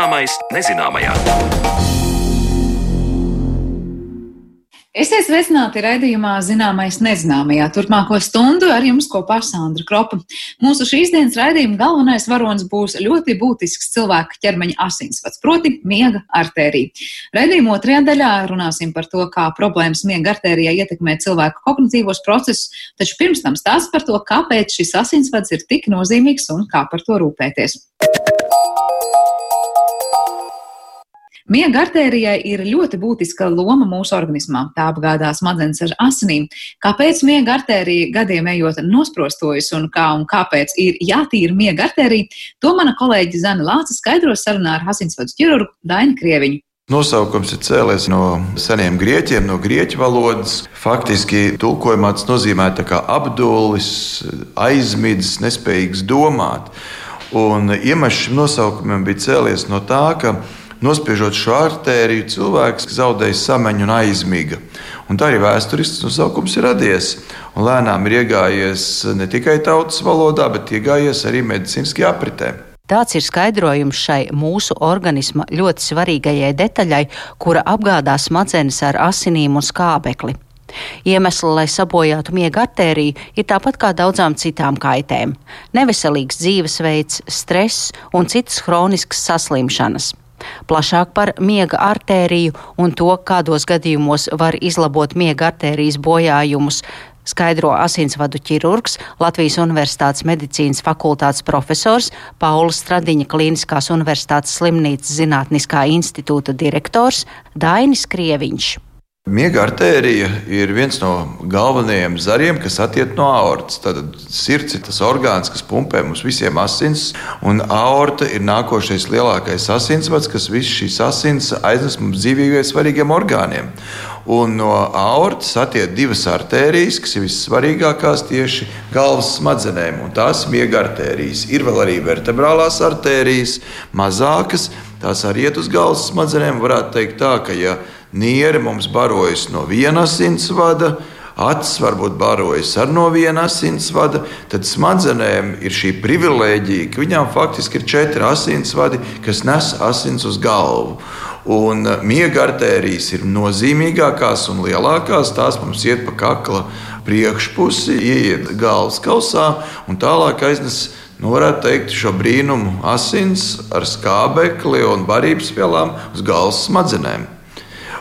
Zināmais nezināmajā. Esiet sveicināti raidījumā Zināmais nezināmajā. Turpmāko stundu ar jums kopā ar Sandru Kropu. Mūsu šīs dienas raidījuma galvenais varonis būs ļoti būtisks cilvēka ķermeņa asinsvads, proti miega artērija. Raidījuma otrajā daļā runāsim par to, kā problēmas miega artērijā ietekmē cilvēku kognitīvos procesus, taču pirms tam stāsts par to, kāpēc šis asinsvads ir tik nozīmīgs un kā par to rūpēties. Miega artērijai ir ļoti būtiska loma mūsu organismā. Tā apgādā smadzenes ar asinīm. Kāpēc miega artērija gadiem ejot nosprostojas un kā un kāpēc ir jātīra miega artērija, to mana kolēģi Zana Lāca skaidros sarunā ar asinsvadu ķirurgu Dainu Krieviņu. Nosaukums ir cēlies no seniem grieķiem, no grieķu valodas. Faktiski tulkojumā tas nozīmē apdulis, aizmidzis, nespējīgs domāt. Un iemesls šim nosaukumam bija cēlies no tā, ka nospiežot šo artēriju, cilvēks zaudēja samaņu un aizmiga. Un tā arī vēsturisks nosaukums ir radies. Un lēnām ir iegājies ne tikai tautas valodā, bet iegājies arī medicīniskajā apritē. Tāds ir skaidrojums šai mūsu organisma ļoti svarīgajai detaļai, kura apgādā smadzenes ar asinīm un skābekli. Iemesli, lai sabojātu miega artēriju, ir tāpat kā daudzām citām kaitēm - neveselīgs dzīvesveids, stress un citas hroniskas saslimšanas. Plašāk par miega artēriju un to, kādos gadījumos var izlabot miega artērijas bojājumus, skaidro asinsvadu ķirurgs, Latvijas Universitātes medicīnas fakultātes profesors, Pauls Stradiņa Kliniskās Universitātes slimnīcas zinātniskā institūta direktors Dainis Krieviņš. Miega artērija ir viens no galvenajiem zariem, kas attiek no aortas. Tad sirds ir tas orgāns, kas pumpē mums visiem asins, un aorta ir nākošais lielākais asinsvads, kas visu šīs asins aiznes mums dzīvībai svarīgiem orgāniem. Un no aortas attiek divas artērijas, kas ir vissvarīgākās tieši galvas smadzenēm, un tās ir miega artērijas. Ir vēl arī vertebrālās artērijas, mazākas, tās arī iet uz galvas smadzenēm. Varētu teikt tā, ka ja Nieri mums barojas no viena asinsvada, acis varbūt barojas ar no viena asinsvada, tad smadzenēm ir šī privilēģija, ka viņām faktiski ir četri asinsvadi, kas nes asins uz galvu. Un uh, miega artērijas ir nozīmīgākās un lielākās. Tās mums iet pa kakla priekšpusi, ieiet galvas kausā un tālāk aiznes. Nu, varētu teikt, šo brīnumu asins ar skābekli un barības vielām uz galvas smadzenēm.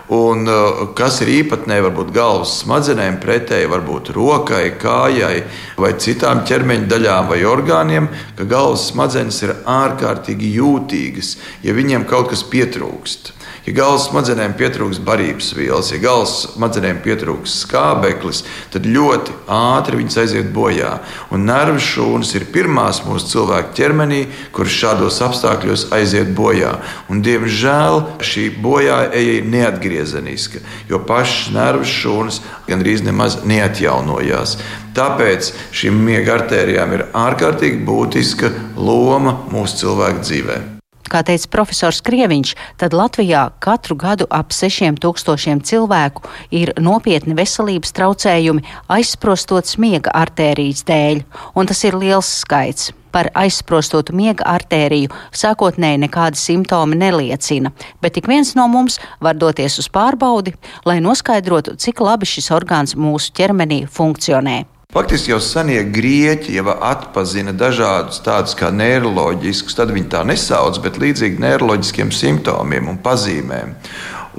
Un, uh, kas ir īpatnēji varbūt galvas smadzenēm, pretēji varbūt rokai, kājai vai citām ķermeņa daļām vai orgāniem, ka galvas smadzenes ir ārkārtīgi jūtīgas, ja viņiem kaut kas pietrūkst. Ja galvas smadzenēm pietrūks barības vielas, ja galvas smadzenēm pietrūks skābeklis, tad ļoti ātri viņas aiziet bojā. Un nervu šūnas ir pirmās mūsu cilvēka ķermenī, kuras šādos apstākļos aiziet bojā. Un, diemžēl šī bojāeja ir neatgriezeniska, jo pašas nervu šūnas gandrīz nemaz neatjaunojās. Tāpēc šīm miega artērijām ir ārkārtīgi būtiska loma mūsu cilvēka dzīvēm. Kā teica profesors Krieviņš, tad Latvijā katru gadu ap 6000 cilvēku ir nopietni veselības traucējumi aizsprostot smiega artērijas dēļ, un tas ir liels skaits. Par aizsprostotu miega artēriju sākotnēji nekādi simptomi neliecina, bet ik viens no mums var doties uz pārbaudi, lai noskaidrotu, cik labi šis orgāns mūsu ķermenī funkcionē. Faktiski jau senie grieķi jau atpazina dažādus tādus kā neiroloģiskus, tad viņi tā nesauc, bet līdzīgi neiroloģiskiem simptomiem un pazīmēm.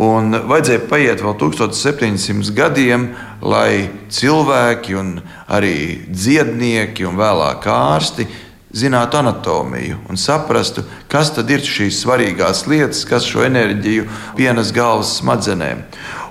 Un vajadzēja paiet vēl 1700 gadiem, lai cilvēki, arī dziednieki un vēlāk ārsti zinātu anatomiju un saprastu, kas tad ir šīs svarīgās lietas, kas šo enerģiju pienes galvas smadzenēm.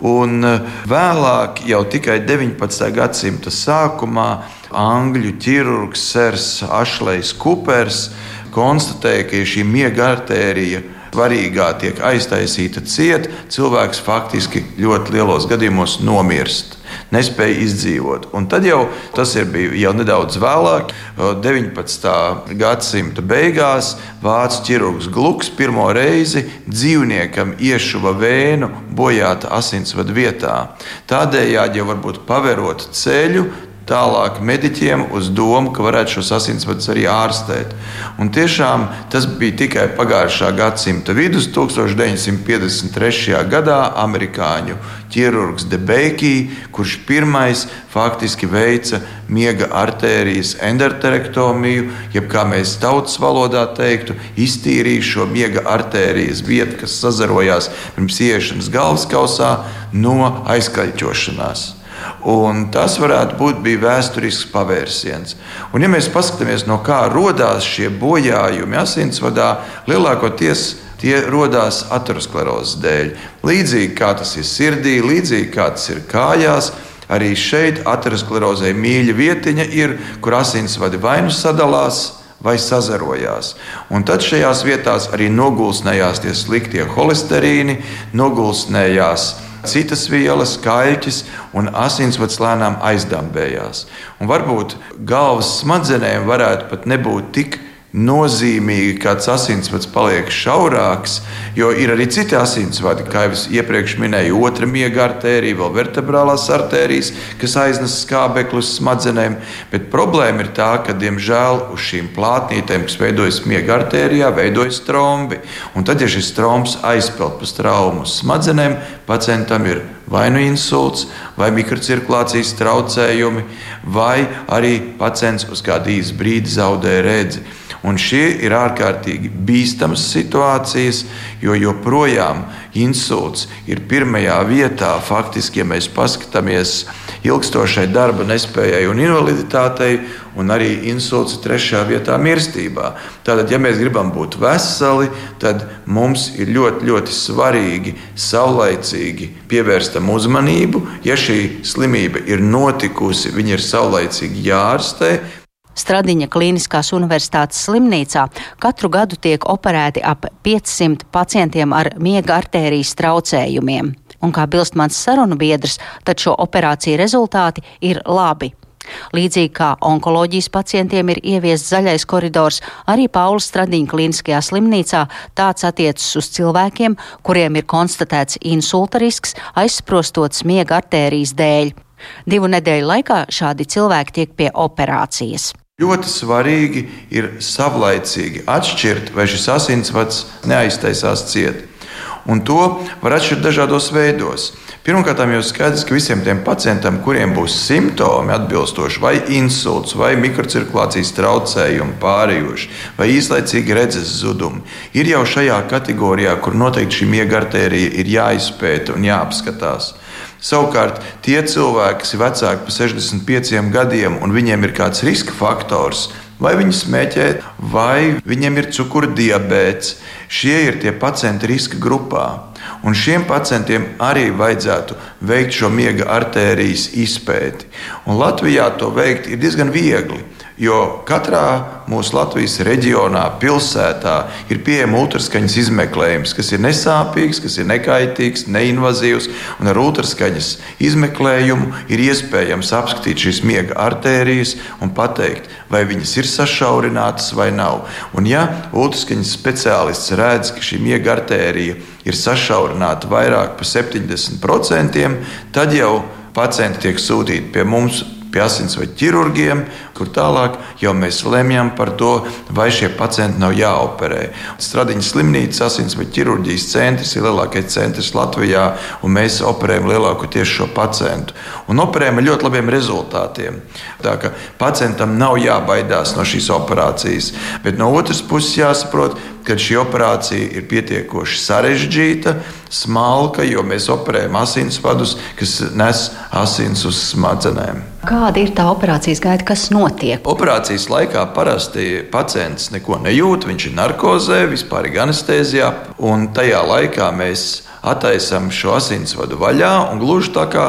Un eh, vēlāk, jau tikai 19. gadsimta sākumā, angļu ķirurgs Sērs Ašlejs Kupers konstatēja, ka šī miega artērija svarīgā tiek aiztaisīta ciet, cilvēks faktiski ļoti lielos gadījumos nomirst nespēja izdzīvot. Un tad jau tas ir bija jau nedaudz vēlāk, 19. gadsimta beigās, vācu ķirurgs Gluks pirmo reizi dzīvniekam iešuva vēnu bojāta asinsvadu vietā. Tādējādi jau varbūt paverot ceļu tālāk mediķiem uz domu, ka varētu šos asinsvadus arī ārstēt. Un tiešām tas bija tikai pagājušā gadsimta vidus, 1953. gadā amerikāņu ķirurgs Debeikī, kurš pirmais faktiski veica miega artērijas endoterektomiju, jeb kā mēs tautas valodā teiktu, iztīrīja šo miega artērijas vietu, kas sazarojās pirms ieiešanas galvaskausā no aizkaļķošanās. Un tas varētu būt vēsturisks pavērsiens. Un, ja mēs paskatāmies, no kā radās šie bojājumi asinsvadā, lielākoties tie radās aterosklerozes dēļ. Līdzīgi kā tas ir sirdī, līdzīgi kā tas ir kājās. Arī šeit aterosklerozē mīļa vietiņa ir, kur asinsvadi vai nu sadalās, vai sazarojās. Un tad šajās vietās arī nogulsnējās tie sliktie holesterīni, nogulsnējās citas vielas, kaļķis un asinsvads lēnām aizdambējās. Un varbūt galvas smadzenēm varētu pat nebūt tik nozīmīgi, kāds asinsvads paliek šaurāks, jo ir arī citi asinsvadi, kā jau iepriekš minēju, otra miega artērija, vēl vertebrālās artērijas, kas aiznes skābekļus smadzenēm. Bet problēma ir tā, ka, diemžēl, uz šīm plātnītēm, kas veidojas miega artērijā, veidojas trombi. Un tad, ja šis trombs aizpeld pa traumu smadzenēm, pacientam ir vai nu insults, vai mikrocirkulācijas traucējumi, vai arī pacients uz kādu īsu brīdi zaudē redzi. Un šie ir ārkārtīgi bīstamas situācijas, jo joprojām insults ir pirmajā vietā. Faktiski, ja mēs paskatāmies ilgstošai darba nespējai un invaliditātei, un arī insults ir trešajā vietā mirstībā. Tātad, ja mēs gribam būt veseli, tad mums ir ļoti, ļoti svarīgi saulaicīgi pievērst tam uzmanību. Ja šī slimība ir notikusi, viņa ir saulaicīgi jārastē. Stradiņa Kliniskās Universitātes slimnīcā katru gadu tiek operēti ap 500 pacientiem ar miega artērijas traucējumiem. Un kā bilst mans sarunu biedrs, tad šo operāciju rezultāti ir labi. Līdzīgi kā onkoloģijas pacientiem ir ieviests zaļais koridors, arī Paula Stradiņa klīniskajā slimnīcā tāds attiecas uz cilvēkiem, kuriem ir konstatēts insulta risks aizsprostots miega artērijas dēļ. Divu nedēļu laikā šādi cilvēki tiek pie operācijas. Ļoti svarīgi ir savlaicīgi atšķirt, vai šis asinsvads neaiztaisās ciet. Un to var atšķirt dažādos veidos. Pirmkārt, jau skaidrs, ka visiem tiem pacientiem, kuriem būs simptomi atbilstoši, vai insults, vai mikrocirkulācijas traucējumi pārējuši, vai īslaicīgi redzes zudumi, ir jau šajā kategorijā, kur noteikti šī miega artērija ir jāizpēta un jāapskatās. Savukārt, tie cilvēki, kas ir vecāki par 65 gadiem un viņiem ir kāds riska faktors, vai viņi smēķē, vai viņiem ir cukura diabetes, šie ir tie pacienti riska grupā. Un šiem pacientiem arī vajadzētu veikt šo miega artērijas izpēti. Un Latvijā to veikt ir diezgan viegli. Jo katrā mūsu Latvijas reģionā, pilsētā ir pieejama ultraskaņas izmeklējums, kas ir nesāpīgs, kas ir nekaitīgs, neinvazīvs. Ar ultraskaņas izmeklējumu ir iespējams apskatīt šīs miega artērijas un pateikt, vai viņas ir sašaurinātas vai nav. Un, ja ultraskaņas speciālists redz, ka šī miega artērija ir sašaurināta vairāk par 70%, tad jau pacienti tiek sūtīti pie mums pie asinsvadu ķirurgiem, kur tālāk jau mēs lemjam par to, vai šie pacienti nav jāoperē. Stradiņas slimnīcas asinsvadu ķirurģijas centrs ir lielākais centrs Latvijā, un mēs operējam lielākoties šo pacientu. Un operējam ar ļoti labiem rezultātiem. Tā kā pacientam nav jābaidās no šīs operācijas, bet no otras puses jāsaprot, ka šī operācija ir pietiekoši sarežģīta, smalka, jo mēs operējam asinsvadus, kas nes asins uz smadzenēm. Kāda ir tā operācijas gaita, kas notiek? Operācijas laikā parasti pacients neko nejūt, viņš ir narkozē, vispār ir anestezijā, un tajā laikā mēs attaisām šo asinsvadu vaļā un gluži tā kā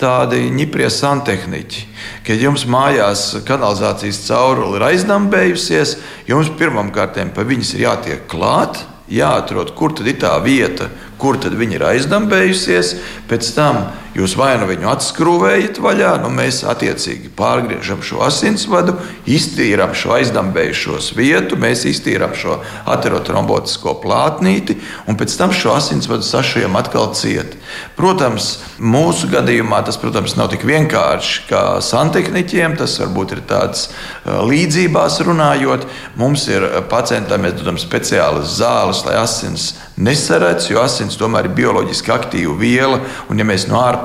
tādi ņiprie santehniķi. Kad jums mājās kanalizācijas caurule ir aizdambējusies, jums pirmām kārtām pa viņas ir jātiek klāt, jāatrod, kur tad ir tā vieta, kur tad viņa ir aizdambējusies. Pēc tam jūs vai nu viņu atskrūvējat vaļā, nu mēs attiecīgi pārgriežam šo asinsvadu, iztīrām šo aizdambējušos vietu, mēs iztīrām šo aterotrombotisko plātnīti un pēc tam šo asinsvadu sašujam atkal ciet. Protams, mūsu gadījumā tas, protams, nav tik vienkārši kā santehniķiem. Tas varbūt ir tāds līdzībās runājot. Mums ir pacientam, mēs dodam speciālas zāles, lai asins nesaredz, jo asins tomēr ir bioloģiski aktīva viela. Un, ja mēs no ārpuses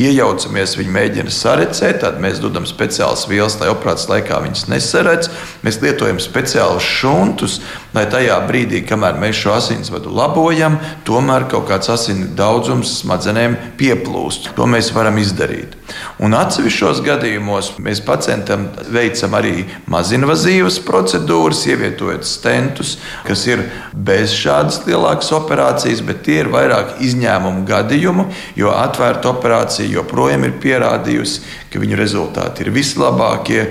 iejaucamies, viņi mēģina sarecēt, tad mēs dodam speciālas vielas, lai operācijas laikā viņas nesaredz. Mēs lietojam speciālus šuntus, lai tajā brīdī, kamēr mēs šo asinsvadu labojam, tomēr kaut kāds asins daudzums smadzenēm pieplūst. To mēs varam izdarīt. Un atsevišķos gadījumos mēs pacientam veicam arī mazinvazīvas procedūras, ievietojot stentus, kas ir bez šādas lielākas operācijas, bet tie ir vairāk izņēmumu gadījumu, jo atvērta operācija joprojām ir pierādījusi, ka viņu rezultāti ir vislabākie.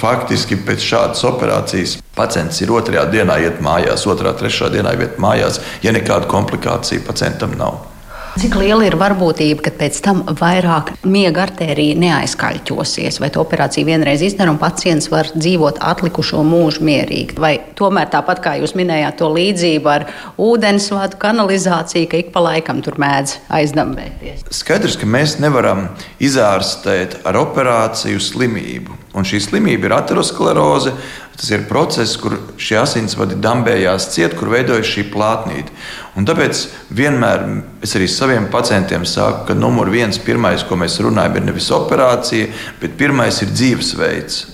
Faktiski pēc šādas operācijas pacients ir otrajā dienā iet mājās, otrā, trešā dienā iet mājās, ja nekādu komplikāciju pacientam nav. Cik liela ir varbūtība, ka pēc tam vairāk miega artērija neaizkaļķosies, vai to operāciju vienreiz izdara un pacients var dzīvot atlikušo mūžu mierīgi? Vai tomēr tāpat kā jūs minējāt to līdzību ar ūdensvadu kanalizāciju, ka ik pa laikam tur mēdz aizdambēties? Skaidrs, ka mēs nevaram izārstēt ar operāciju slimību. Un šī slimība ir ateroskleroze, Tas ir process, kur šie asinsvadi dambējās ciet, kur veidojas šī plātnīte. Un tāpēc vienmēr es arī saviem pacientiem saku, ka numur viens, pirmais, ko mēs runājam, ir nevis operācija, bet pirmais ir dzīvesveids.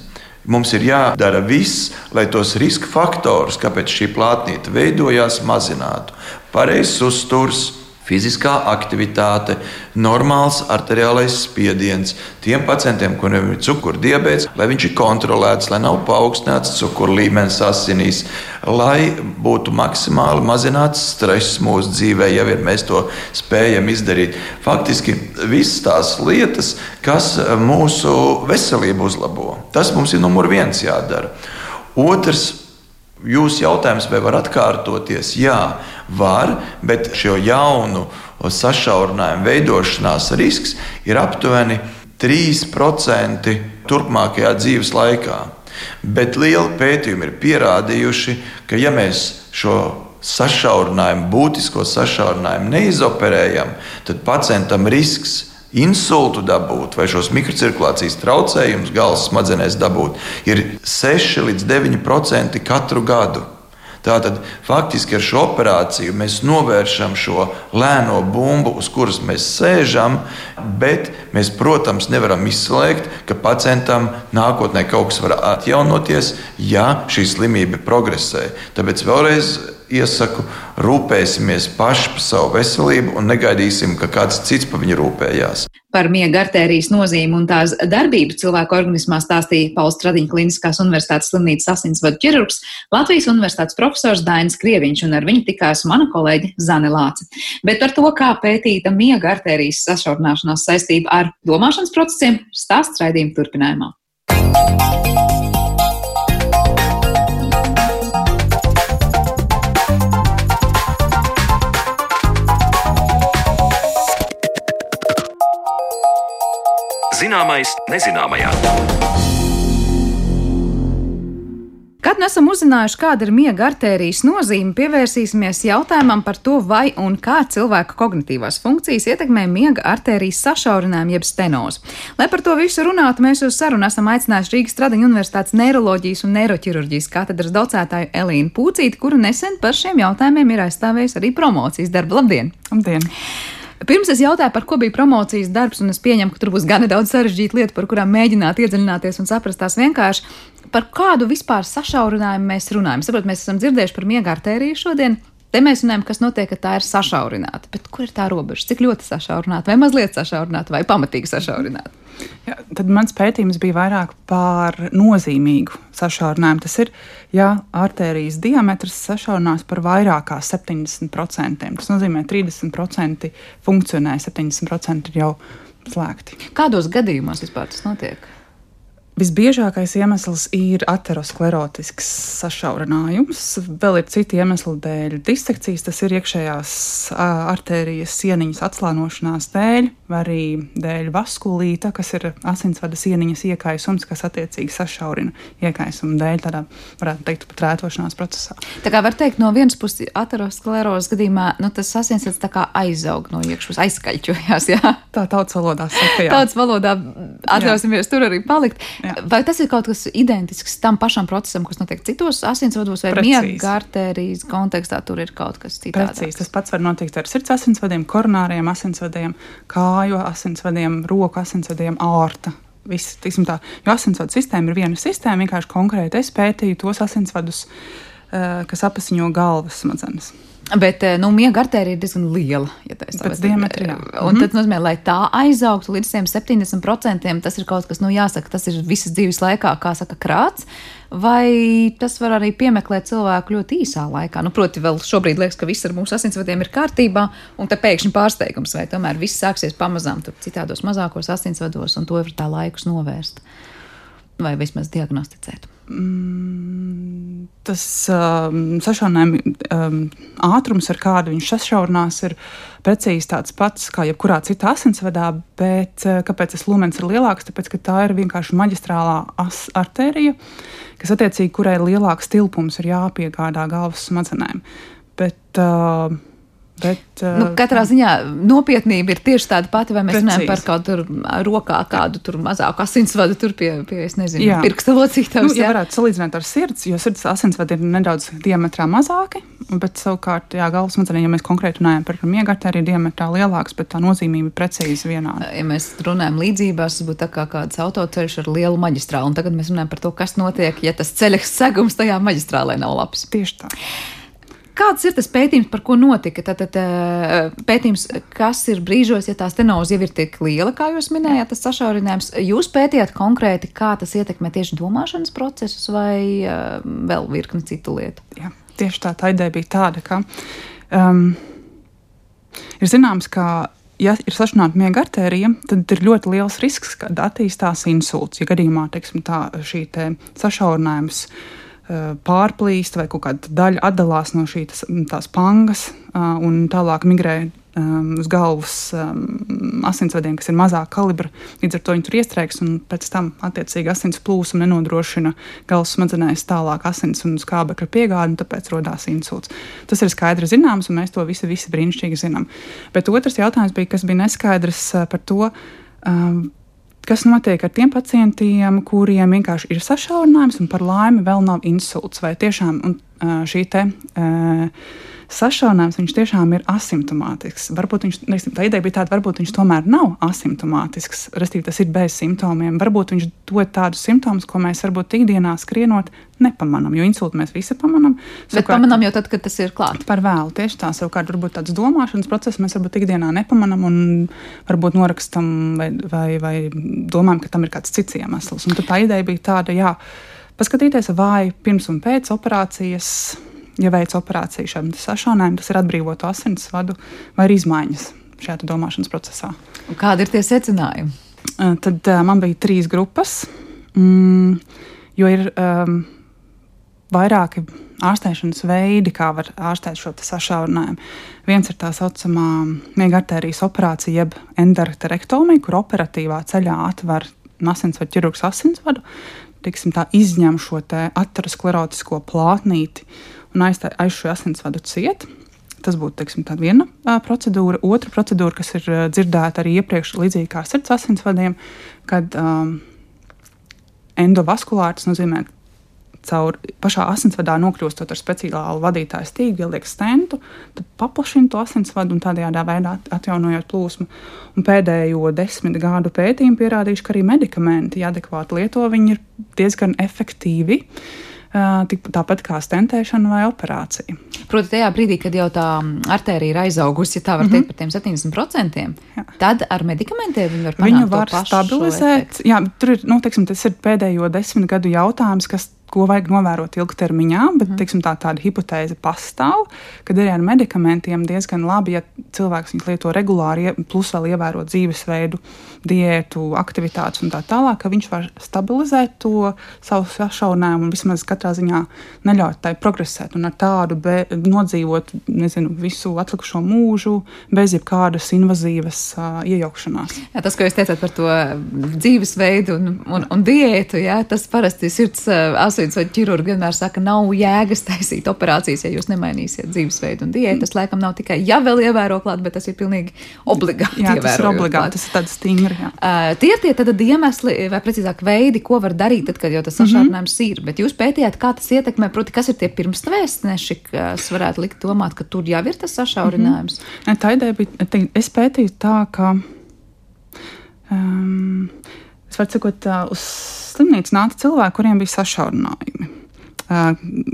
Mums ir jādara viss, lai tos riska faktorus, kāpēc šī plātnīte veidojās, mazinātu. Pareizs uzturs, fiziskā aktivitāte, normāls arteriālais spiediens. Tiem pacientiem, kuriem ir cukurdibēts, lai viņš ir kontrolēts, lai nav paaugstināts cukuru līmenis asinīs, lai būtu maksimāli mazināts stress mūsu dzīvē, ja vien mēs to spējam izdarīt. Faktiski visas tās lietas, kas mūsu veselību uzlabo, tas mums ir numur viens jādara. Otrs, Jūsu jautājums, vai var atkārtoties? Jā, var, bet šo jaunu sašaurinājumu veidošanās risks ir aptuveni 3% turpmākajā dzīves laikā. Bet lieli pētījumi ir pierādījuši, ka ja mēs šo sašaurinājumu, būtisko sašaurinājumu neizoperējam, tad pacientam risks insultu dabūt vai šos mikrocirkulācijas traucējumus galvas smadzenēs dabūt, ir 6 līdz 9% katru gadu. Tātad faktiski ar šo operāciju mēs novēršam šo lēno bumbu, uz kuras mēs sēžam, bet mēs, protams, nevaram izslēgt, ka pacientam nākotnē kaut kas var atjaunoties, ja šī slimība progresē. Tāpēc vēlreiz iesaku, rūpēsimies paši par savu veselību un negaidīsim, ka kāds cits par viņu rūpējās. Par miega artērijas nozīmi un tās darbību cilvēku organismā stāstīja Pauls Stradiņa Kliniskās universitātes slimnīcas asinsvadu ķirurgs, Latvijas universitātes profesors Dainis Krieviņš, un ar viņu tikās mana kolēģe Zane Lāce. Bet par to, kā pētīta miega artērijas sašaurināšanās saistība ar domāšanas procesiem, stāsts raidījuma turpinājumā. Zināmais, nezināmajā. Kad nu esam uzzinājuši, kāda ir miega artērijas nozīme, pievērsīsimies jautājumam par to, vai un kā cilvēka kognitīvās funkcijas ietekmē miega artērijas sašaurinājumu jeb stenozu. Lai par to visu runātu, mēs uz sarunu esam aicinājuši Rīgas Stradiņu Universitātes neiroloģijas un neiroķirurģijas katedras docētāju Elīnu Pūcīti, kuru nesen par šiem jautājumiem ir aizstāvējusi arī promocijas darba. Labdien! Labdien! Pirms es jautāju, par ko bija promocijas darbs, un es pieņemu, ka tur būs gan daudz sarežģītu lietu, par kurām mēģināt iedziļināties un saprast tās vienkārši. Par kādu vispār sašaurinājumu mēs runājam? Saprot, mēs esam dzirdējuši par miega artēriju šodien. Te mēs runājam, kas notiek, ka tā ir sašaurināta. Bet kur ir tā robeža? Cik ļoti sašaurināta, vai mazliet sašaurināta, vai pamatīgi sašaurināta? Ja, tad mans pētījums bija vairāk par nozīmīgu sašaurinājumu. Tas ir, ja arterijas diametrs sašaurinās par vairāk kā 70%. Tas nozīmē, ka 30% funkcionē, 70% ir jau slēgti. Kādos gadījumos vispār tas notiek? Visbiežākais iemesls ir aterosklerotisks sašaurinājums. Vēl ir citi iemesli dēļ disekcijas, tas ir iekšējās arterijas sieniņas atslānošanās dēļ, vai arī dēļ vaskulīta, kas ir asinsvada sieniņas iekaisums, kas attiecīgi sašaurina iekaisumu dēļ, tādā varētu teikt, pat rētošanās procesā. Tā kā var teikt, no vienas puses aterosklerozes gadījumā nu, tas asinsvads tā kā aizaug no iekšpuses, aizskaļķojās. Jā. Tā tautas valodā saka, jā. Tautas valodā atļausimies jā. tur arī palikt. Jā. Jā. Vai tas ir kaut kas identisks tam pašam procesam, kas notiek citos asinsvados, vai miega arterijas kontekstā tur ir kaut kas cits? Precīzi. Tas pats var notikt ar sirds asinsvadiem, koronāriem asinsvadiem, kāju asinsvadiem, roku asinsvadiem, ārta. Viss, tā, jo asinsvadu sistēma ir viena sistēma, vienkārši konkrēti es pētīju tos asinsvadus, eh, kas apasiņo galvas smadzenes. Bet eh, nu, miega arterija ir diezgan liela. Ja Pēc diametra. Jā. Un mm -hmm. tas nozīmē, lai tā aizaugtu līdz 70%, tas ir kaut kas, nu, jāsaka, tas ir visas dzīves laikā, kā saka, krāts. Vai tas var arī piemeklēt cilvēku ļoti īsā laikā? Nu, proti, vēl šobrīd liekas, ka viss ar mūsu asinsvadiem ir kārtībā, un te pēkšņi pārsteigums, vai tomēr viss sāksies pamazām citādos mazākos asinsvados, un to var tā laikus novērst vai vismaz diagnosticēt. Mm, tas um, sašaurinājuma um, ātrums, ar kādu viņš sašaurinās, ir precīzi tāds pats kā jebkurā citā asinsvadā, bet uh, kāpēc tas lumens ir lielāks? Tāpēc, ka tā ir vienkārši maģistrālā arterija, kas attiecīgi, kurai lielāks tilpums ir jāpiegādā galvas smadzenēm. Bet, uh, Bet, uh, nu, katrā ziņā nopietnība ir tieši tāda pati, vai mēs precīzi. runājam par kaut kādu rokā, kādu tur mazāku asinsvadu, tur pie, pie es nezinu, jā. pirksta locītājs. Nu, ja varētu salīdzināt ar sirds, jo sirds asinsvadi ir nedaudz diametrā mazāki, bet savukārt, jā, galvas smadzenē, ja mēs konkrēti runājam par miega arteriju, diametrā lielāks, bet tā nozīmība ir precīzi vienāda. Ja mēs runājam līdzībās, tas būtu tā kā kāds autoceļš ar lielu maģistrālu, un tagad mēs runājam par to, kas notiek, ja tas ceļa segums tajā maģistrālē nav labs. Tieši tā. Kāds ir tas pētījums, par ko notika? Tātad pētījums, kas ir brīžos, ja tā stenoze jau ir tik liela, kā jūs minējāt, tas sašaurinājums. Jūs pētījāt konkrēti, kā tas ietekmē tieši domāšanas procesus vai vēl virkni citu lietu? Jā, tieši tā, tā ideja bija tāda, ka um, ir zināms, ka ja ir sašķināta miega artērija, tad ir ļoti liels risks, ka attīstās insults. Ja gadījumā teiksim, tā, šī te sašaurinājums Eh, pārplīst vai kaut kāda daļa atdalās no šīs pangas eh, un tālāk migrē um, uz galvas asinsvadiem, kas ir mazāka kalibra. Līdz ar to viņi tur iestrēgs un pēc tam attiecīgi asins plūsma nenodrošina galvas smadzenēs tālāk asins un skābekļa piegādi, un tāpēc radās insults. Tas ir skaidri zināms, un mēs to visi, visi brīnišķīgi zinām. Bet otrs jautājums bija, kas bija neskaidrs par to. Kas notiek ar tiem pacientiem, kuriem vienkārši ir sašaurinājums un par laimi vēl nav insults. Vai tiešām šī te. Sašaurinājums viņš tiešām ir asimptomātisks. Varbūt viņš, nesim, tā ideja bija tāda, varbūt viņš tomēr nav asimptomātisks, respektīvi tas ir bez simptomiem. Varbūt viņš dod tādus simptomus, ko mēs varbūt ikdienā skrienot nepamanām, jo insultu mēs visi pamanām. Bet pamanām jau tad, kad tas ir klāts. Par vēlu tieši tā, savukārt varbūt tāds domāšanas process mēs varbūt ikdienā nepamanām un varbūt norakstam vai, vai, vai domājam, ka tam ir kāds cits iemesls. Un tā ideja bija tāda, jā, paskatīties, vai pirms un pēc operācijas ja veic operāciju šādam sašaunājumam, tas ir atbrīvot asinsvadu vai ir izmaiņas šajā domāšanas procesā. Un kādi ir tie secinājumi? Tad uh, man bija trīs grupas, mm, jo ir um, vairāki ārstēšanas veidi, kā var ārstēt šo sašaurinājumu. Viens ir tā saucamā miega arterijas operācija, jeb endarterektomija, kur operatīvā ceļā atver asinsvadu ķirurgs asinsvadu, tiksim, tā, izņem šo aterosklerotisko plātnīti un aizstāj aiz šo asinsvadu ciet. Tas būtu teiksim, viena procedūra. Otra procedūra, kas ir dzirdēta arī iepriekš, līdzīgi kā sirds asinsvadiem, kad um, endovaskulāri tas nozīmē, caur pašā asinsvadā nokļūstot ar speciālu vadītāju stīgu, ieliek stentu, tad paplašina to asinsvadu un tādējādā veidā atjaunojot plūsmu. Un pēdējo desmit gadu pētījumi pierādījuši, ka arī medikamenti, ja adekvāti lieto, viņi ir diezgan efektīvi. Tāpat kā stentēšana vai operācija. Proti, tajā brīdī, kad jau tā artērija ir aizaugusi, ja tā var mm -hmm. teikt par tiem 70%, jā. tad ar medikamentiem viņi var Viņu var stabilizēt. Jā, tur ir, nu, teiksim, tas ir pēdējo desmit gadu jautājums, kas ko vajag novērot ilgtermiņā, bet mm. teiksim, tā, tāda hipotēze pastāv, kad arī ar medikamentiem diezgan labi, ja cilvēks viņus lieto regulāri, plus vēl ievēro dzīvesveidu, diētu, aktivitātes un tā tālāk, ka viņš var stabilizēt to savu sašaurinājumu un vismaz katrā ziņā neļaut tai progresēt un ar tādu be, nodzīvot nezinu, visu atlikušo mūžu bez jebkādas invazīvas uh, iejaukšanās. Jā, tas, ko jūs teicāt par to dzīvesveidu un, un, un diētu, jā, tas parasti sirds uh, asinsvadu ķirurgi vienmēr saka, nav jēgas taisīt operācijas, ja jūs nemainīsiet dzīvesveidu un diētu. Tas laikam nav tikai ja vēl ievēro klāt, bet tas ir pilnīgi obligāti. Jā, tas ir obligāti, tas ir tāds stingri. Uh, tie ir tie tad iemesli, vai precīzāk veidi, ko var darīt, tad, kad jau tas sašaurinājums mm -hmm. ir. Bet jūs pētījāt, kā tas ietekmē, proti, kas ir tie pirmstāvēstneši, kas varētu likt domāt, ka tur jau ir tas sašaurinājums. Mm -hmm. Tā ideja bija, es pētīju tā, ka. Um, es varu sakot, uz slimnīcu nāca cilvēki, kuriem bija sašaurinājumi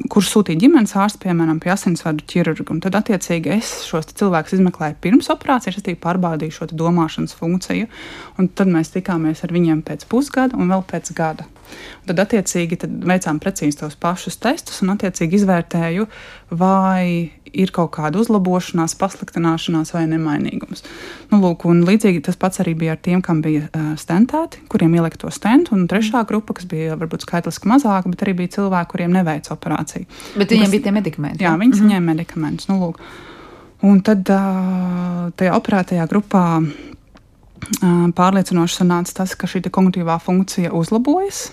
kurus sūtīja ģimenes ārsts, piemēram, pie asinsvadu ķirurga. Tad, attiecīgi, es šos cilvēkus izmeklēju pirms operācijas, es pārbaudīju šo domāšanas funkciju, un tad mēs tikāmies ar viņiem pēc pusgada un vēl pēc gada. Un tad, attiecīgi, tad veicām precīzi tos pašus testus un, attiecīgi, izvērtēju, vai ir kaut kāda uzlabošanās, pasliktināšanās vai nemainīgums. Nu, lūk, līdzīgi tas pats arī bija ar tiem, kam bija uh, stentēti, kuriem ielika to stentu, un trešā grupa, kas bija varbūt skaitliski mazāka, bet arī bija cilvēki, kuriem neveica operāciju. Bet viņiem bija tie medikamenti? Jā, viņi mm -hmm. saņēma medikamentus. Nu, lūk. un tad uh, tajā operētajā grupā pārliecinoši sanāca tas, ka šī kognitīvā funkcija uzlabojas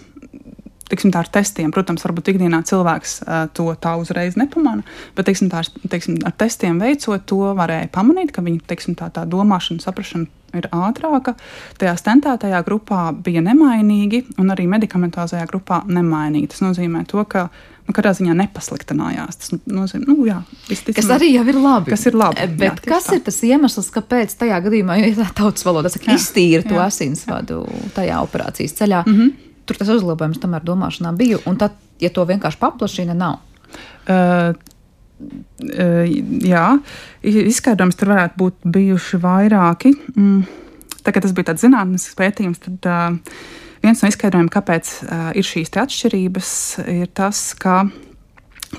teiksim, tā ar testiem. Protams, varbūt ikdienā cilvēks uh, to tā uzreiz nepamana, bet teiksim, tā, teiksim, ar testiem veicot to, varēja pamanīt, ka viņa teiksim, tā, tā domāšana, saprāšana ir ātrāka. Tajā stentētajā grupā bija nemainīgi, un arī medikamentozajā grupā nemainīgi. Tas nozīmē to, ka nu, katrā ziņā nepasliktinājās. Tas nozīmē, nu, jā, visticamāk, kas arī ir labi. Kas ir labi bet jā, kas tā. ir tas iemesls, kāpēc tajā gadījumā, ja tā tautas valoda saka, iztīra to asinsvadu tajā operācijas ceļā? Mm -hmm tur tas uzlabojums tomēr domāšanā bija, un tad, ja to vienkārši paplašina, nav. Uh, uh, jā, izskaidrojums tur varētu būt bijuši vairāki. Mm. Tagad tas bija tāds zinātnīs pētījums, tad uh, viens no izskaidrojumiem, kāpēc uh, ir šīs atšķirības, ir tas, ka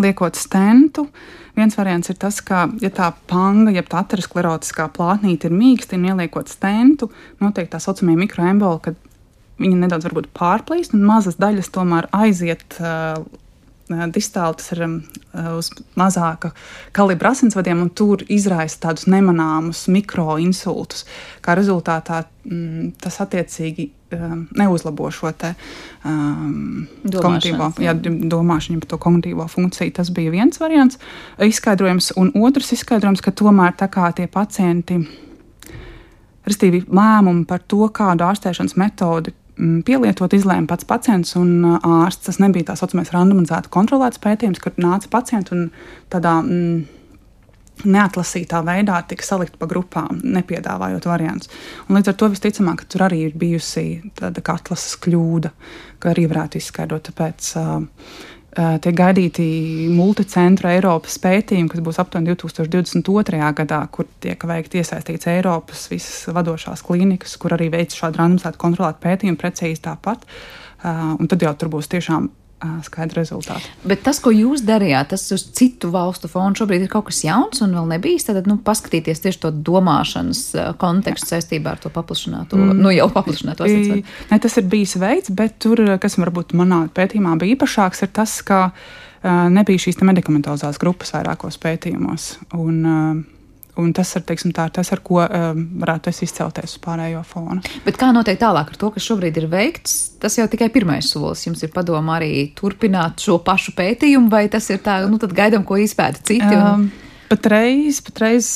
liekot stentu, viens variants ir tas, ka, ja tā panga, jeb tā aterosklerotiskā plātnīte ir mīksta, un ieliekot stentu, notiek tā saucamie mikroemboli, kad viņa nedaudz pārplīst, un mazas daļas tomēr aiziet uh, distāli, tas ir um, uz mazāka kalibra asinsvadiem, un tur izraisa tādus nemanāmus mikroinsultus. Kā rezultātā mm, tas attiecīgi um, neuzlabo šo te, um, kognitīvo, jā, domāšanu par to kognitīvo funkciju. Tas bija viens variants, izskaidrojums, un otrs izskaidrojums, ka tomēr tā kā tie pacienti. Restīvi lēmumu par to, kādu ārstēšanas metodi pielietot, izlēma pats pacients un uh, ārsts. Tas nebija tā saucamais randomizēts kontrolēts pētījums, kur nāca pacients un tādā mm, neatlasītā veidā tika salikt pa grupām, nepiedāvājot variantus. Un līdz ar to visticamāk, ka tur arī ir bijusi tāda atlases kļūda, ko arī varētu izskaidrot. Tāpēc, uh, tiek gaidīti multicentru Eiropas pētījumi, kas būs aptuveni 2022. gadā, kur tiek veikti iesaistīts Eiropas visas vadošās klīnikas, kur arī veic šādu randomizētu kontrolētu pētījumu precīzi tāpat. Uh, un tad jau tur būs tiešām skaidri rezultāti. Bet tas, ko jūs darījāt, tas uz citu valstu fonu šobrīd ir kaut kas jauns un vēl nebijis. Tad nu, paskatīties tieši to domāšanas kontekstu saistībā ar to paplašināto, mm. nu jau paplašināto asinsvadu. Ne, tas ir bijis veids, bet tur, kas varbūt manā pētījumā bija īpašāks, ir tas, ka nebija šīs medikamentozās grupas vairākos pētījumos. Un, uh, Un tas ir teiksim, tā, tas, ar ko um, varētu izcelties uz pārējo fonu. Bet kā notiek tālāk ar to, kas šobrīd ir veikts? Tas jau tikai pirmais solis. Jums ir padomā arī turpināt šo pašu pētījumu, vai tas ir tā, nu tad gaidām, ko izpēta citi? Un... Um, Patreiz, patreiz,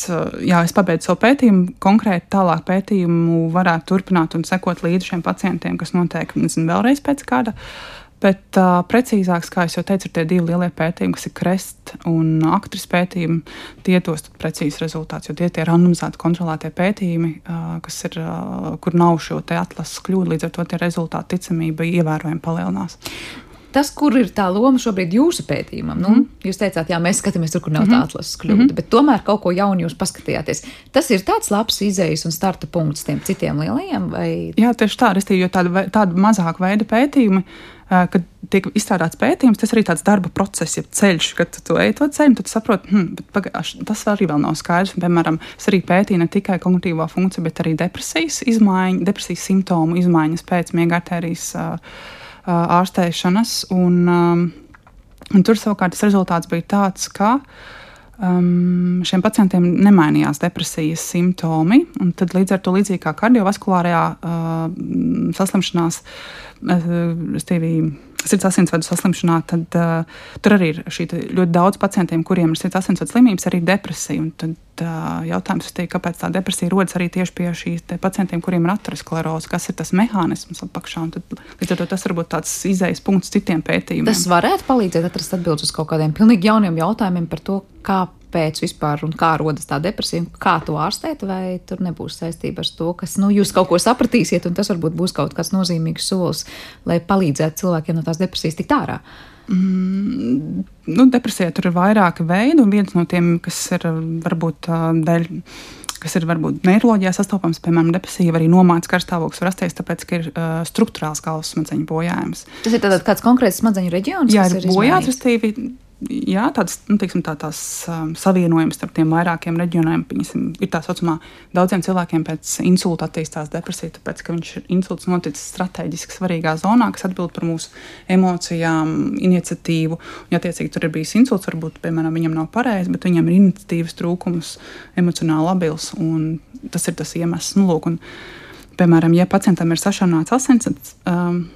jā, es pabeidzu savu pētījumu. Konkrēti, tālāk pētījumu varētu turpināt un sekot līdzi šiem pacientiem, kas notiek, nezinu, vēlreiz pēc kāda Bet uh, precīzāk, kā jau teicu, ir tie divi lielie pētījumi, kas ir krest un aktris pētījumi. Tie dos precīzi rezultātus, jo tie ir randomizēti, kontrolētie pētījumi, uh, kas ir, uh, kur nav šo atlases kļūdu. Līdz ar to tie rezultāti ticamība ievērojami palielinās. Tas, kur ir tā loma šobrīd jūsu pētījumam, nu, mm jūs teicāt, jā, mēs skatāmies tur, kur nav mm -hmm. tā atlases kļūda, mm -hmm. bet tomēr kaut ko jaunu jūs paskatījāties. Tas ir tāds labs izējas un starta punkts tiem citiem lielajiem? Vai... Jā, tieši tā, restīvi, jo tāda, tāda mazāka veida pētījumi kad tiek izstrādāts pētījums, tas arī tāds darba process, ja ceļš, kad tu ej to ceļu, tad saproti, hmm, pagāš, tas arī vēl nav skaidrs. Piemēram, es arī pētīju ne tikai kognitīvo funkciju, bet arī depresijas izmaiņu, depresijas simptomu izmaiņas pēc miega arterijas ārstēšanas. Un, un tur savukārt tas rezultāts bija tāds, ka um, šiem pacientiem nemainījās depresijas simptomi. Tad līdz ar to līdzīgi kā kardiovaskulārajā uh, saslimšanās, uh, sirds asinsvadu saslimšanā, tad uh, tur arī ir ļoti daudz pacientiem, kuriem ir sirds asinsvadu slimības, arī depresija. Un tad uh, jautājums ir, kāpēc tā depresija rodas arī tieši pie šīs pacientiem, kuriem ir ateroskleroze, kas ir tas mehānisms apakšā. Tad, līdz ar to tas varbūt tāds izējas punkts citiem pētījumiem. Tas varētu palīdzēt atrast atbildes uz kaut kādiem pilnīgi jauniem jautājumiem par to, kāpēc vispār un kā rodas tā depresija, kā to ārstēt, vai tur nebūs saistība ar to, ka nu, jūs kaut ko sapratīsiet, un tas varbūt būs kaut kāds nozīmīgs solis, lai palīdzētu cilvēkiem no tās depresijas tikt ārā. Mm, nu, depresija tur ir vairāki veidi, un viens no tiem, kas ir varbūt dēļ kas ir varbūt neiroloģijā sastopams, piemēram, depresija, arī nomāts karstāvoklis var rasties, tāpēc, ka ir uh, struktūrāls galvas smadzeņu bojājums. Tas ir kāds konkrēts smadzeņu reģions? Jā, ir, ir bojāts, respektīvi jā, tāds, nu, teiksim, tā, tās um, savienojums starp tiem vairākiem reģioniem. Piņasim, ir tā saucamā, daudziem cilvēkiem pēc insulta attīstās depresija, tāpēc, ka viņš ir insults noticis strateģiski svarīgā zonā, kas atbild par mūsu emocijām, iniciatīvu. Un, ja tiecīgi tur ir bijis insults, varbūt, piemēram, viņam nav pareizi, bet viņam ir iniciatīvas trūkums, emocionāli labils, un tas ir tas iemesls. Nu, lūk, un, piemēram, ja pacientam ir sašaurināts asins, um,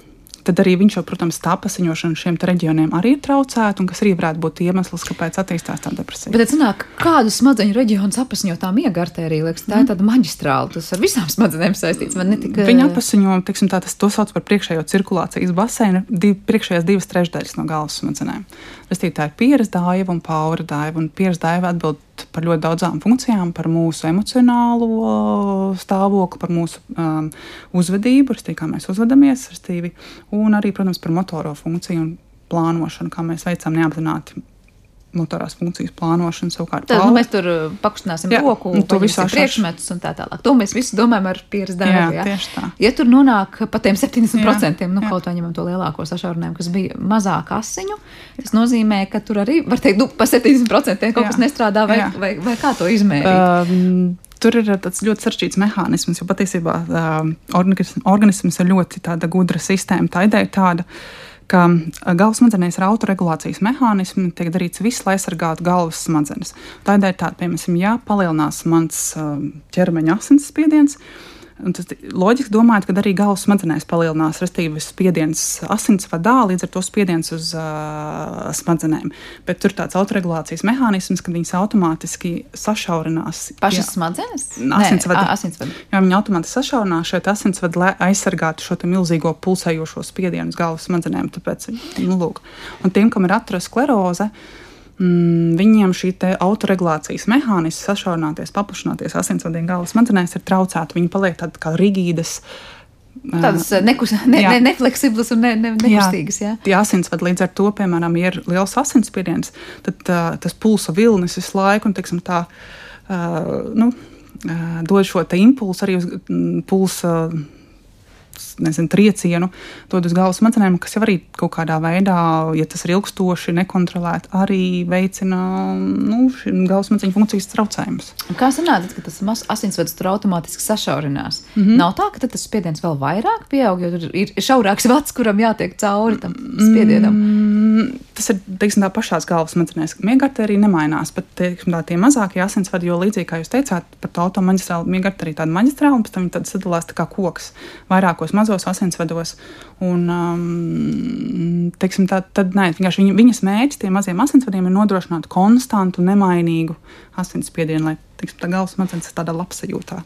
tad arī viņš jau, protams, tā pasiņošana šiem reģioniem arī ir traucēta, un kas arī varētu būt iemesls, kāpēc attīstās tā depresija. Bet, zināk, kādu smadzeņu reģionu apasiņo tā miega artērija, liekas, tā mm. ir tāda maģistrāla, tas ar visām smadzenēm saistīts. Tika... Viņa apasiņo, teiksim, tā, tas to sauc par priekšējo cirkulācijas baseinu, div, priekšējās divas trešdaļas no galvas smadzenēm. Restīvi, tā ir pieres dāiva un paura dāiva, un pieres dāiva atbild par ļoti daudzām funkcijām, par mūsu emocionālo stāvokli, par mūsu um, uzvedību, restīvi, kā mēs uzvedamies, restīvi, un arī, protams, par motoro funkciju un plānošanu, kā mēs veicam neapzināti motorās funkcijas plānošanu savukārt. Tad nu, mēs tur uh, pakustināsim jā, roku, to visu priekšmetus un tā tālāk. To mēs visi domājam ar pieredzi darbu. Jā, tieši tā. Ja tur nonāk pa tiem 70%, jā, nu jā. kaut vai ņemam to lielāko sašaurinājumu, kas bija mazāk asiņu, tas nozīmē, ka tur arī, var teikt, nu, pa 70% kaut jā. kas nestrādā vai, jā. vai, vai kā to izmērīt? Um, tur ir tāds ļoti sarežģīts mehānisms, jo patiesībā uh, organisms ir ļoti gudra sistēma. Tā ideja ir tāda, ka galvas smadzenēs ir autoregulācijas mehānismi, tiek darīts viss, lai aizsargātu galvas smadzenes. Tādēļ, tā, piemēram, ja palielinās mans ķermeņa asinsspiediens, Tas loģiski domājot, ka arī galvas smadzenēs palielinās, respektīvi, spiediens asinsvadā, līdz ar to spiediens uz uh, smadzenēm. Bet tur ir tāds autoregulācijas mehānisms, ka viņas automātiski sašaurinās. Pašas jā, smadzenes? Asinsvada. asinsvada. Jā, viņi automātiski sašaurinās šeit asinsvadu, lai aizsargātu šo milzīgo pulsējošo spiedienu uz galvas smadzenēm. Tāpēc, nu, lūk. Un tiem, kam ir ateroskleroze, uh, mm, viņiem šī autoregulācijas mehānisms, sašaurināties, paplašināties asinsvadiem galvas smadzenēs, ir traucēta. Viņi paliek tādi kā rigīdas. Tādas nekus, ne, jā. ne, nefleksiblas un ne, ne, nekustīgas. Jā, jā. asinsvadi līdz ar to, piemēram, ja ir liels asinsspiediens, tad uh, tas pulsa vilnis visu laiku un, teiksim, tā, uh, nu, uh, dod šo impulsu arī uz mm, pulsa. Uh, nezinu, triecienu dod uz galvas smadzenēm, kas jau arī kaut kādā veidā, ja tas ir ilgstoši nekontrolēti, arī veicina nu, galvas smadzeņu funkcijas traucējumus. Kā sanāk, ka tas asinsvads tur automātiski sašaurinās? Mm -hmm. Nav tā, ka tas spiediens vēl vairāk pieaug, jo tur ir šaurāks vats, kuram jātiek cauri tam spiedienam. Mm, tas ir teiksim, tā pašās galvas smadzenēs. Miegarterija nemainās, bet teiksim, tā, tie mazākie asinsvadi, jo līdzīgi kā jūs teicāt, par to automaģistrālu miegarterija tāda maģistrāla, un pēc tam viņi sadalās tā kā koks vairākos mazos asinsvados. Un, um, teiksim, tā, tad, nē, viņa, viņas mērķis tiem maziem asinsvadiem ir nodrošināt konstantu, nemainīgu asinsspiedienu, lai tiksim, tā galvas smadzenes ir tādā labsajūtā.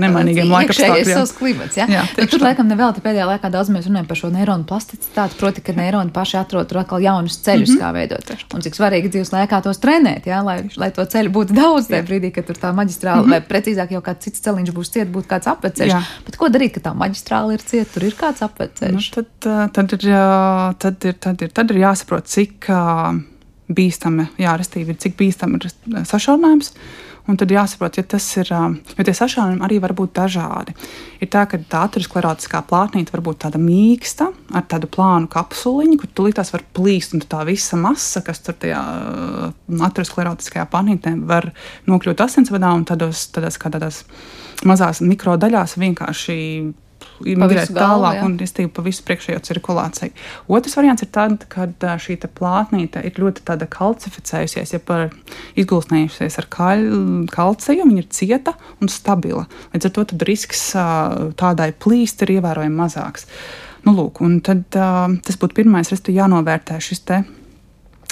Nemainīgiem laika apstākļiem. Tas ir klimats. Ja? Jā, nu, tur laikam nevēl pēdējā laikā daudz mēs runājam par šo neironu plasticitāti, proti, ka neironi paši atrod tur atkal jaunus ceļus, mm -hmm. kā veidot. Un cik svarīgi dzīves laikā tos trenēt, ja? lai, lai to ceļu būtu daudz tajā brīdī, kad tur tā maģistrāla, mm -hmm. vai precīzāk jau kāds cits celiņš būs ciet, būtu kāds apveceļš. Bet ko darīt, ka tā maģistrāla ir ciet, tur ir kāds apveceļš? Nu, tad, tad, ir, tad, ir, tad, ir, tad ir jāsaprot, cik bīstami, jā, restīvi, cik bīstami ir sašaurinājums. Un tad jāsaprot, ja tas ir, jo tie sašaurinājumi arī var būt dažādi. Ir tā, ka tā aterosklerotiskā plātnīte var būt tāda mīksta, ar tādu plānu kapsuliņu, kur tulītās var plīst, un tā visa masa, kas tur tajā aterosklerotiskajā plātnītē var nokļūt asinsvadā un tādos, tādās kā tādās mazās mikrodaļās vienkārši migrēt tālāk galvu, un iztīvi pa visu priekšējo cirkulāciju. Otrs variants ir tad, kad šī plātnīte ir ļoti kalcificējusies, ja par izgulsnējusies ar kaļ, kalciju, viņa ir cieta un stabila. Līdz ar to risks tādai plīst ir ievērojami mazāks. Nu, lūk, tad, tas būtu pirmais, kas jānovērtē šis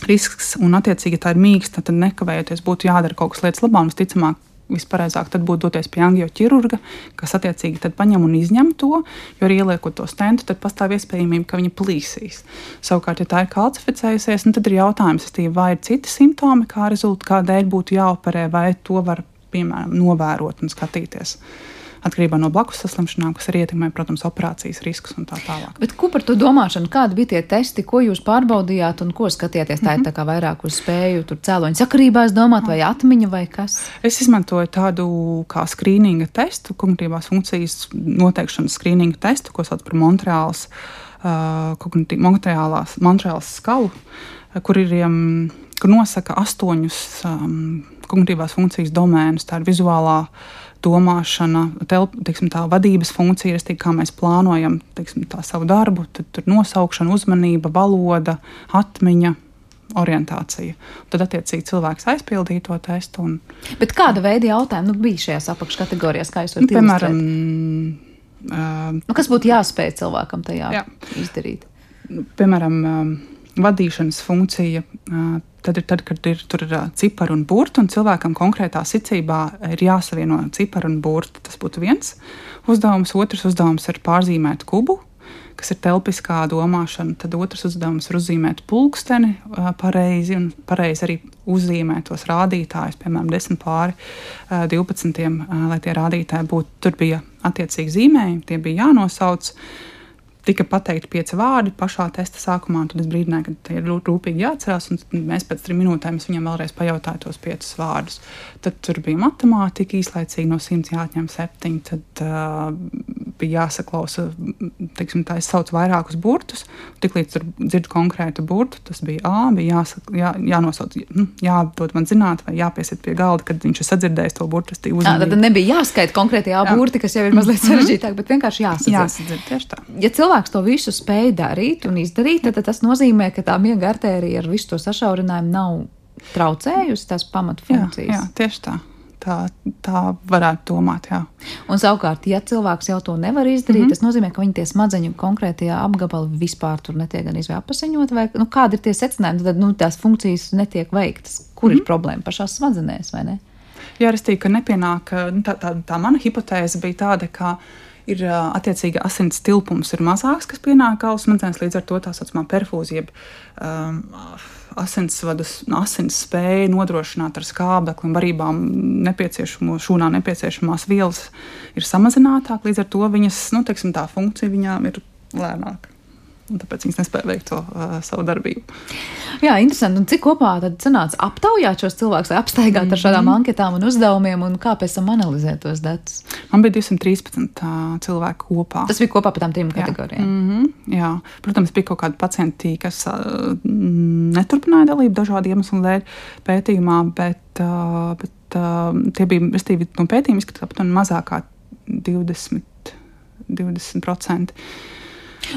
risks, un, attiecīgi, ja tā ir mīksta, tad nekavējoties būtu jādara kaut kas lietas labā, visticamāk, vispareizāk būtu doties pie angioķirurga, kas attiecīgi paņem un izņem to, jo arī ieliekot to stentu, tad pastāv iespējamība, ka viņa plīsīs. Savukārt, ja tā ir kalcificējusies, nu, tad ir jautājums, vai ir citi simptomi, kā rezultātā, kādēļ būtu jāoperē, vai to var, piemēram, novērot un skatīties atkarībā no blakus saslimšanām, kas arī ietekmē, protams, operācijas riskus un tā tālāk. Bet ko par to domāšanu? Kādi bija tie testi, ko jūs pārbaudījāt un ko skatījāties? Tā ir mhm. tā kā vairāk uz spēju tur cēloņu sakarībās domāt vai atmiņa vai kas? Es izmantoju tādu kā skrīninga testu, kognitīvās funkcijas noteikšanas skrīninga testu, ko sauc par Montreāls, uh, Montreālās, Montreāls skalu, kur ir um, kur nosaka astoņus um, kognitīvās funkcijas domēnus. Tā ir vizuālā uh, domāšana, telp, teiksim, tā vadības funkcija, ir kā mēs plānojam teiksim, savu darbu, tad tur nosaukšana, uzmanība, valoda, atmiņa. Orientācija. Tad, attiecīgi, cilvēks aizpildīja to testu. Un... Bet kāda veida jautājumi nu, bija šajās apakškategorijās, kā jūs to nu, piemēram, uh, nu, kas būtu jāspēj cilvēkam tajā jā. izdarīt? Nu, piemēram, uh, vadīšanas funkcija. Uh, Tad ir tad, kad ir tur ir cipari un burti, un cilvēkam konkrētā secībā ir jāsavieno cipari un burti. Tas būtu viens uzdevums. Otrs uzdevums ir pārzīmēt kubu, kas ir telpiskā domāšana. Tad otrs uzdevums ir uzzīmēt pulksteni pareizi un pareizi arī uzzīmēt tos rādītājus, piemēram, 10 pāri 12, lai tie rādītāji būtu. Tur bija attiecīgi zīmējumi, tie bija jānosauc tika pateikti pieci vārdi pašā testa sākumā. Tad es brīdināju, ka tie ir rūpīgi jāatcerās. Mēs pēc trim minūtēm viņam vēlreiz pajautāju tos piecus vārdus. Tad tur bija matemātika, īslaicīgi no simts jāatņem septiņi. Tad uh, bija jāsaklausa, teiksim, tā es saucu vairākus burtus. Tiklīdz tur dzirdu konkrētu burtu, tas bija A, bija jāsaka, jā, jānosauc, nu, jādod man zināt, vai jāpiesiet pie galda, kad viņš ir sadzirdējis to burtu. Jā, tad nebija jāskaita konkrēti jā, burti, kas jau ir mazliet mhm. sarežģītāk, bet vienkārši jāsadzird. Jāsadzird tieši tā. Ja cilvēks to visu spēj darīt un izdarīt, tad, tad tas nozīmē, ka tā miega artērija ar visu to sašaurinājumu nav traucējusi tās pamatfunkcijas. Jā, jā, tieši tā. Tā, tā varētu domāt. Jā. Un savukārt, ja cilvēks jau to nevar izdarīt, mm -hmm. tas nozīmē, ka viņa tie smadzeņu konkrētajā apgabalā vispār tur netiek gan izvēlpasiņot, vai nu, kādi ir tie secinājumi, tad nu, tās funkcijas netiek veiktas. Kur mm -hmm. ir mhm. problēma pašās smadzenēs, vai ne? Jā, es teiktu, ka nepienāk, nu, tā, tā, tā mana hipotēze bija tāda, ka ir attiecīgi asins tilpums ir mazāks, kas pienāk galvas smadzenēs, līdz ar to tā saucamā perfūzija. Um, asinsvadu asins spēja nodrošināt ar skābekli un varībām nepieciešamo, šūnā nepieciešamās vielas ir samazinātāka. Līdz ar to viņas nu, teiksim, funkcija viņām ir lēnāka tāpēc viņas nespēja veikt to uh, savu darbību. Jā, interesanti. Un cik kopā tad sanāca aptaujāt šos cilvēkus, apstaigāt mm -hmm. ar šādām mhm. anketām un uzdevumiem, un kā pēc tam analizēt tos datus? Man bija 213 uh, cilvēki kopā. Tas bija kopā par tām trim kategorijām. Mm -hmm, jā, protams, bija kaut kādi pacienti, kas uh, neturpināja dalību dažādu iemeslu dēļ pētījumā, bet, uh, bet uh, tie bija, restīvi, no pētījuma izskatās aptuveni mazāk kā 20. 20%.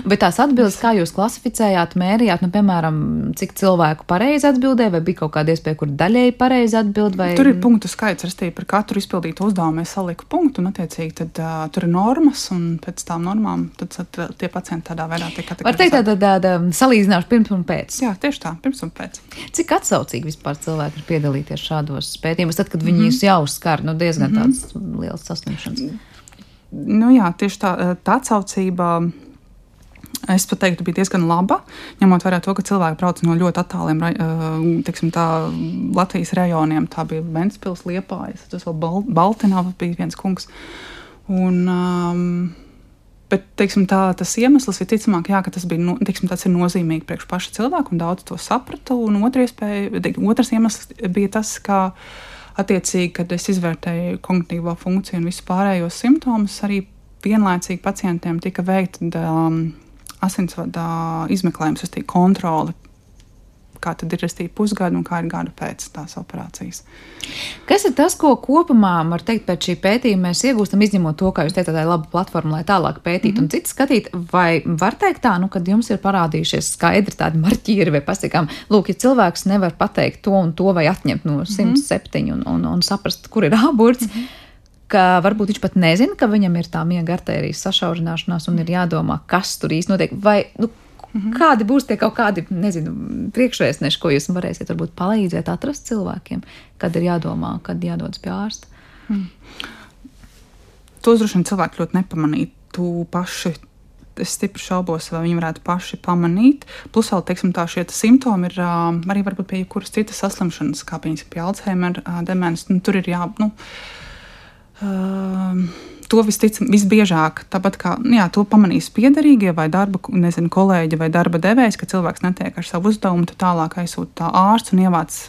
Bet tās atbildes, kā jūs klasificējāt, mērījāt, nu, piemēram, cik cilvēku pareizi atbildēja, vai bija kaut kāda iespēja, kur daļēji pareizi atbild? Vai... Tur ir punktu skaits, restīvi par katru izpildītu uzdevumu es saliku punktu, un attiecīgi tad uh, tur ir normas, un pēc tām normām tad, tad tie pacienti tādā veidā tiek kategorizēti. Var teikt, tāda, tāda salīdzināšana pirms un pēc. Jā, tieši tā, pirms un pēc. Cik atsaucīgi vispār cilvēki ir piedalīties šādos pētījumos, tad, kad viņi mm -hmm. jau skar nu, diezgan mm -hmm. tādas lielas saslimšanas? Nu, jā, tieši tā, tā atsaucība Es pat teiktu, bija diezgan laba, ņemot vērā to, ka cilvēki brauc no ļoti attāliem tiksim, tā, Latvijas rajoniem. Tā bija Ventspils, Liepājas, tas vēl Bal Baltinovs bija viens kungs. Un, um, Bet teiksim, tā, tas iemesls ir ticamāk, jā, ka tas bija nu, teiksim, nozīmīgi priekš paša cilvēka, un daudz to otra iespēja, otrs iemesls bija tas, ka attiecīgi, kad es izvērtēju kognitīvo funkciju un visu pārējos simptomus, arī vienlaicīgi pacientiem tika veikta um, asinsvada izmeklējums, tas ir kontrole. Kā tad ir restīvi pusgadu un kā ir gada pēc tās operācijas? Kas ir tas, ko kopumā var teikt pēc šī pētījuma mēs iegūstam, izņemot to, kā jūs teicāt, tā ir laba platforma, lai tālāk pētītu mm -hmm. un citu skatīt? Vai var teikt tā, nu, kad jums ir parādījušies skaidri tādi marķieri vai pasakām, lūk, ja cilvēks nevar pateikt to un to vai atņemt no 107 mm -hmm. un, un, un saprast, kur ir āburts, mm -hmm ka varbūt viņš pat nezina, ka viņam ir tā miega arterijas sašaurināšanās un ir jādomā, kas tur īsti notiek. Vai, nu, mm -hmm. Kādi būs tie kaut kādi, nezinu, priekšvēstneši, ko jūs varēsiet varbūt palīdzēt atrast cilvēkiem, kad ir jādomā, kad jādodas pie ārsta? Mm. Tos droši vien cilvēki ļoti nepamanītu paši es stipri šaubos, vai viņi varētu paši pamanīt. Plus, vēl teiksim, tā, šie simptomi ir arī varbūt pie jebkuras citas saslimšanas, kā piemēram pie Alzheimer demences. Nu, tur ir jā, nu, to visticamāk, visbiežāk, tāpat kā nu jā, to pamanīs piederīgie vai darba nezinu, kolēģi vai darba devējs, ka cilvēks netiek ar savu uzdevumu, tad tālāk aizsūta ārsts un ievāc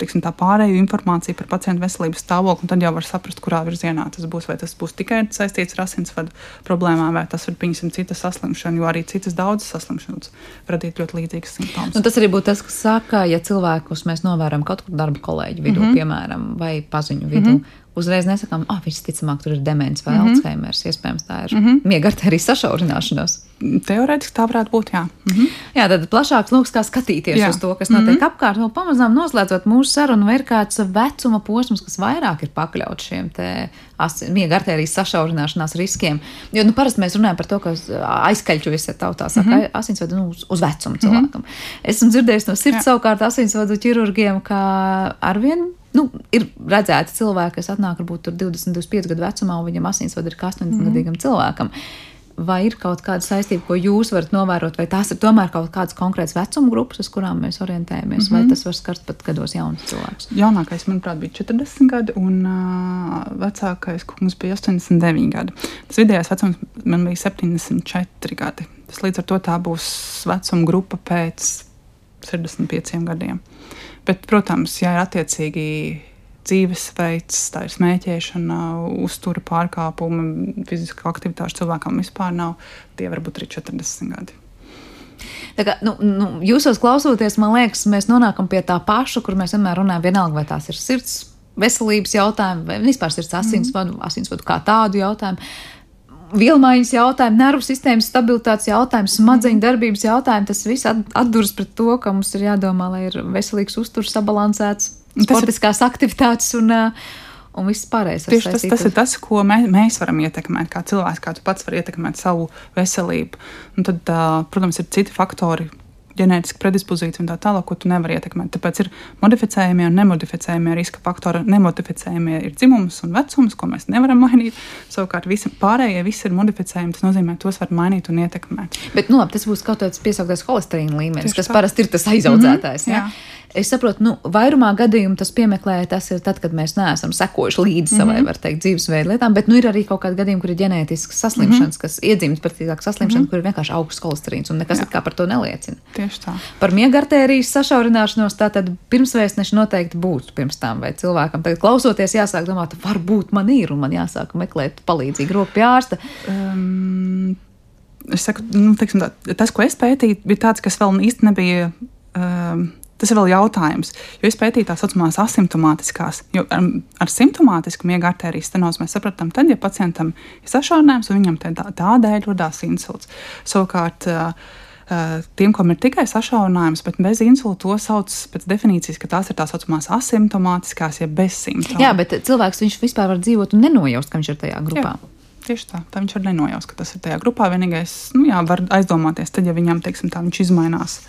tiksim, tā pārējo informāciju par pacientu veselības stāvokli, tad jau var saprast, kurā virzienā tas būs. Vai tas būs tikai saistīts ar asinsvadu problēmām, vai tas var būt cita saslimšana, jo arī citas daudzas saslimšanas radīt ļoti līdzīgas simptomus. Nu, tas arī būtu tas, kas saka, ja cilvēkus mēs novērojam kaut kur darba kolēģi vidū, mm -hmm. piemēram, vai paziņu vidū. Mm -hmm uzreiz nesakām, ah, oh, visticamāk, tur ir demence vai mm -hmm. Alzheimers. Iespējams, tā ir mm -hmm. miega arterijas sašaurināšanās. Teorētiski tā varētu būt. Jā, mm -hmm. jā tad plašāks lūks, kā skatīties jā. uz to, kas notiek mm -hmm. apkārt. Vēl pamazām noslēdzot mūsu sarunu, ir kāds vecuma posms, kas vairāk ir pakļauts šiem miega arterijas sašaurināšanās riskiem. Jo nu, parasti mēs runājam par to, ka aizkaļķu visi tautā saka, mm -hmm. asinsvadu nu, uz, uz vecumu cilvēkam. Mm -hmm. Esmu dzirdējis no sirds jā. savukārt asinsvadu ķirurgiem, ka arvien nu, ir redzēti cilvēki, kas atnāk varbūt 20, 25 gadu vecumā, un viņam asinsvadi ir 80-gadīgam mm. cilvēkam. Vai ir kaut kāda saistība, ko jūs varat novērot, vai tās ir tomēr kaut kādas konkrētas vecuma grupas, uz kurām mēs orientējamies, mm -hmm. vai mhm. tas var skart pat gados jaunus cilvēkus? Jaunākais, manuprāt, bija 40 gadi, un uh, vecākais kungs bija 89 gadi. Tas vidējais vecums man bija 74 gadi. Tas līdz ar to tā būs vecuma grupa pēc 65 gadiem. Bet, protams, ja ir attiecīgi dzīvesveids, tā ir smēķēšana, uztura pārkāpumi, fiziska aktivitāte cilvēkam vispār nav, tie var būt arī 40 gadi. Tā kā, nu, nu, jūsos klausoties, man liekas, mēs nonākam pie tā paša, kur mēs vienmēr runājam, vienalga, vai tās ir sirds veselības jautājumi, vai vispār sirds asinsvadu, mm -hmm. asinsvadu kā tādu jautājumu vielmaiņas jautājumi, nervu sistēmas stabilitātes jautājumi, smadzeņu darbības jautājumi. Tas viss atduras pret to, ka mums ir jādomā, lai ir veselīgs uzturs, sabalansēts, sportiskās ir... aktivitātes un, uh, un viss pārējais. Tieši tas, tas ir tas, ko mēs, mēs varam ietekmēt, kā cilvēks, kā tu pats vari ietekmēt savu veselību. Un tad, uh, protams, ir citi faktori ģenētiska predispozīcija un tā tālāk, ko tu nevari ietekmēt. Tāpēc ir modificējumie un nemodificējumie riska faktori. Nemodificējumie ir dzimums un vecums, ko mēs nevaram mainīt. Savukārt visi pārējie visi ir modificējumi. Tas nozīmē, tos var mainīt un ietekmēt. Bet nu, labi, tas būs kaut kāds piesauktais holesterīna līmenis, Tieši kas tā. parasti ir tas aizaudzētājs. Mm -hmm, ja? Es saprotu, nu, vairumā gadījumu tas piemeklē, tas ir tad, kad mēs neesam sekojuši līdzi savai, mm -hmm. var teikt, dzīvesveidu lietām, bet nu, ir arī kaut kādi gadījumi, kur ir ģenētisks saslimšanas, mm -hmm. kas iedzimts precīzāk saslimšana, mm -hmm. kur ir vienkārši augsts holesterīns un nekas kā par to neliecina. Tieši tā. Par miega arterijas sašaurināšanos tātad pirmsvēstneši noteikti būtu pirms tam, vai cilvēkam tagad klausoties jāsāk domāt, varbūt man ir un man jāsāk meklēt palīdzīgu roku pie ārsta. Um, es saku, nu, teiksim, tā, tas, ko es pētīju, bija tāds, kas vēl īsti nebija. Um, Tas ir vēl jautājums, jo es pētīju tās saucamās asimptomātiskās, jo ar, ar simptomātisku miega arterijas stenozi mēs saprotam, tad, ja pacientam ir sašaurinājums un viņam tā, tādēļ rodās insults. Savukārt, tiem, kam ir tikai sašaurinājums, bet bez insulta, to sauc pēc definīcijas, ka tās ir tā saucamās asimptomātiskās, ja bez simptomiem. Jā, bet cilvēks viņš vispār var dzīvot un nenojaust, ka viņš ir tajā grupā. Jā. Tieši tā, tā viņš var nenojaust, ka tas ir tajā grupā. Vienīgais, nu, jā, var aizdomāties, tad, ja viņam, teiksim, tā viņš izmainās.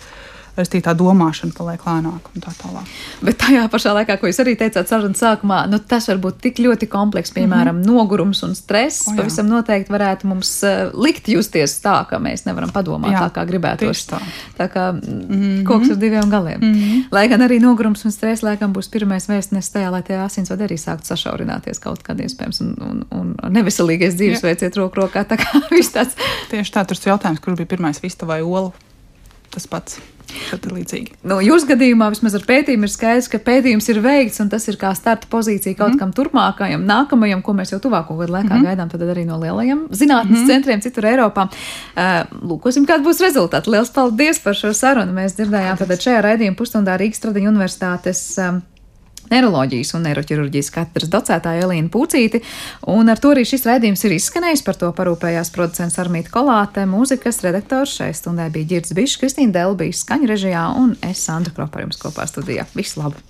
Restīvi tā domāšana paliek lēnāka un tā tālāk. Bet tajā pašā laikā, ko jūs arī teicāt sarunas sākumā, nu, tas var būt tik ļoti komplekss, piemēram, mm -hmm. nogurums un stress. O, jā. pavisam noteikti varētu mums uh, likt justies tā, ka mēs nevaram padomāt jā, tā, kā gribētos. Tā. tā kā mm -hmm. koks ar diviem galiem. Mm -hmm. Lai gan arī nogurums un stress, laikam, būs pirmais vēstnes tajā, lai tie asinsvadi arī sāktu sašaurināties kaut kādā iespējams, un, un, un neveselīgais dzīvesveids iet roku rokā. Tā kā viss tāds. Tieši tā, tur ir jautājums, kur bija pirmais vista vai ola. Tas pats. Tad ir līdzīgi. Nu, Jūsu gadījumā vismaz ar pētījumu ir skaidrs, ka pētījums ir veikts un tas ir kā starta pozīcija kaut mm. kam turpmākajam, nākamajam, ko mēs jau tuvāko gadu laikā mm. gaidām, tad arī no lielajiem zinātnes mm. centriem citur Eiropā. Uh, lūkosim, kāda būs rezultāti. Lielas paldies par šo sarunu. Mēs dzirdējām tad šajā raidījuma pusstundā Rīgas Tradiņu universitātes. Um, neiroloģijas un neiroķirurģijas katras docētāja Elīna Pucīti. Un ar to arī šis raidījums ir izskanējis. Par to parūpējās producents Armīta Kolāte, mūzikas redaktors šai stundai bija Girds Bišs, Kristīna Delbīs, skaņu režijā un es Sandra Kropa jums kopā studijā. Visu labu!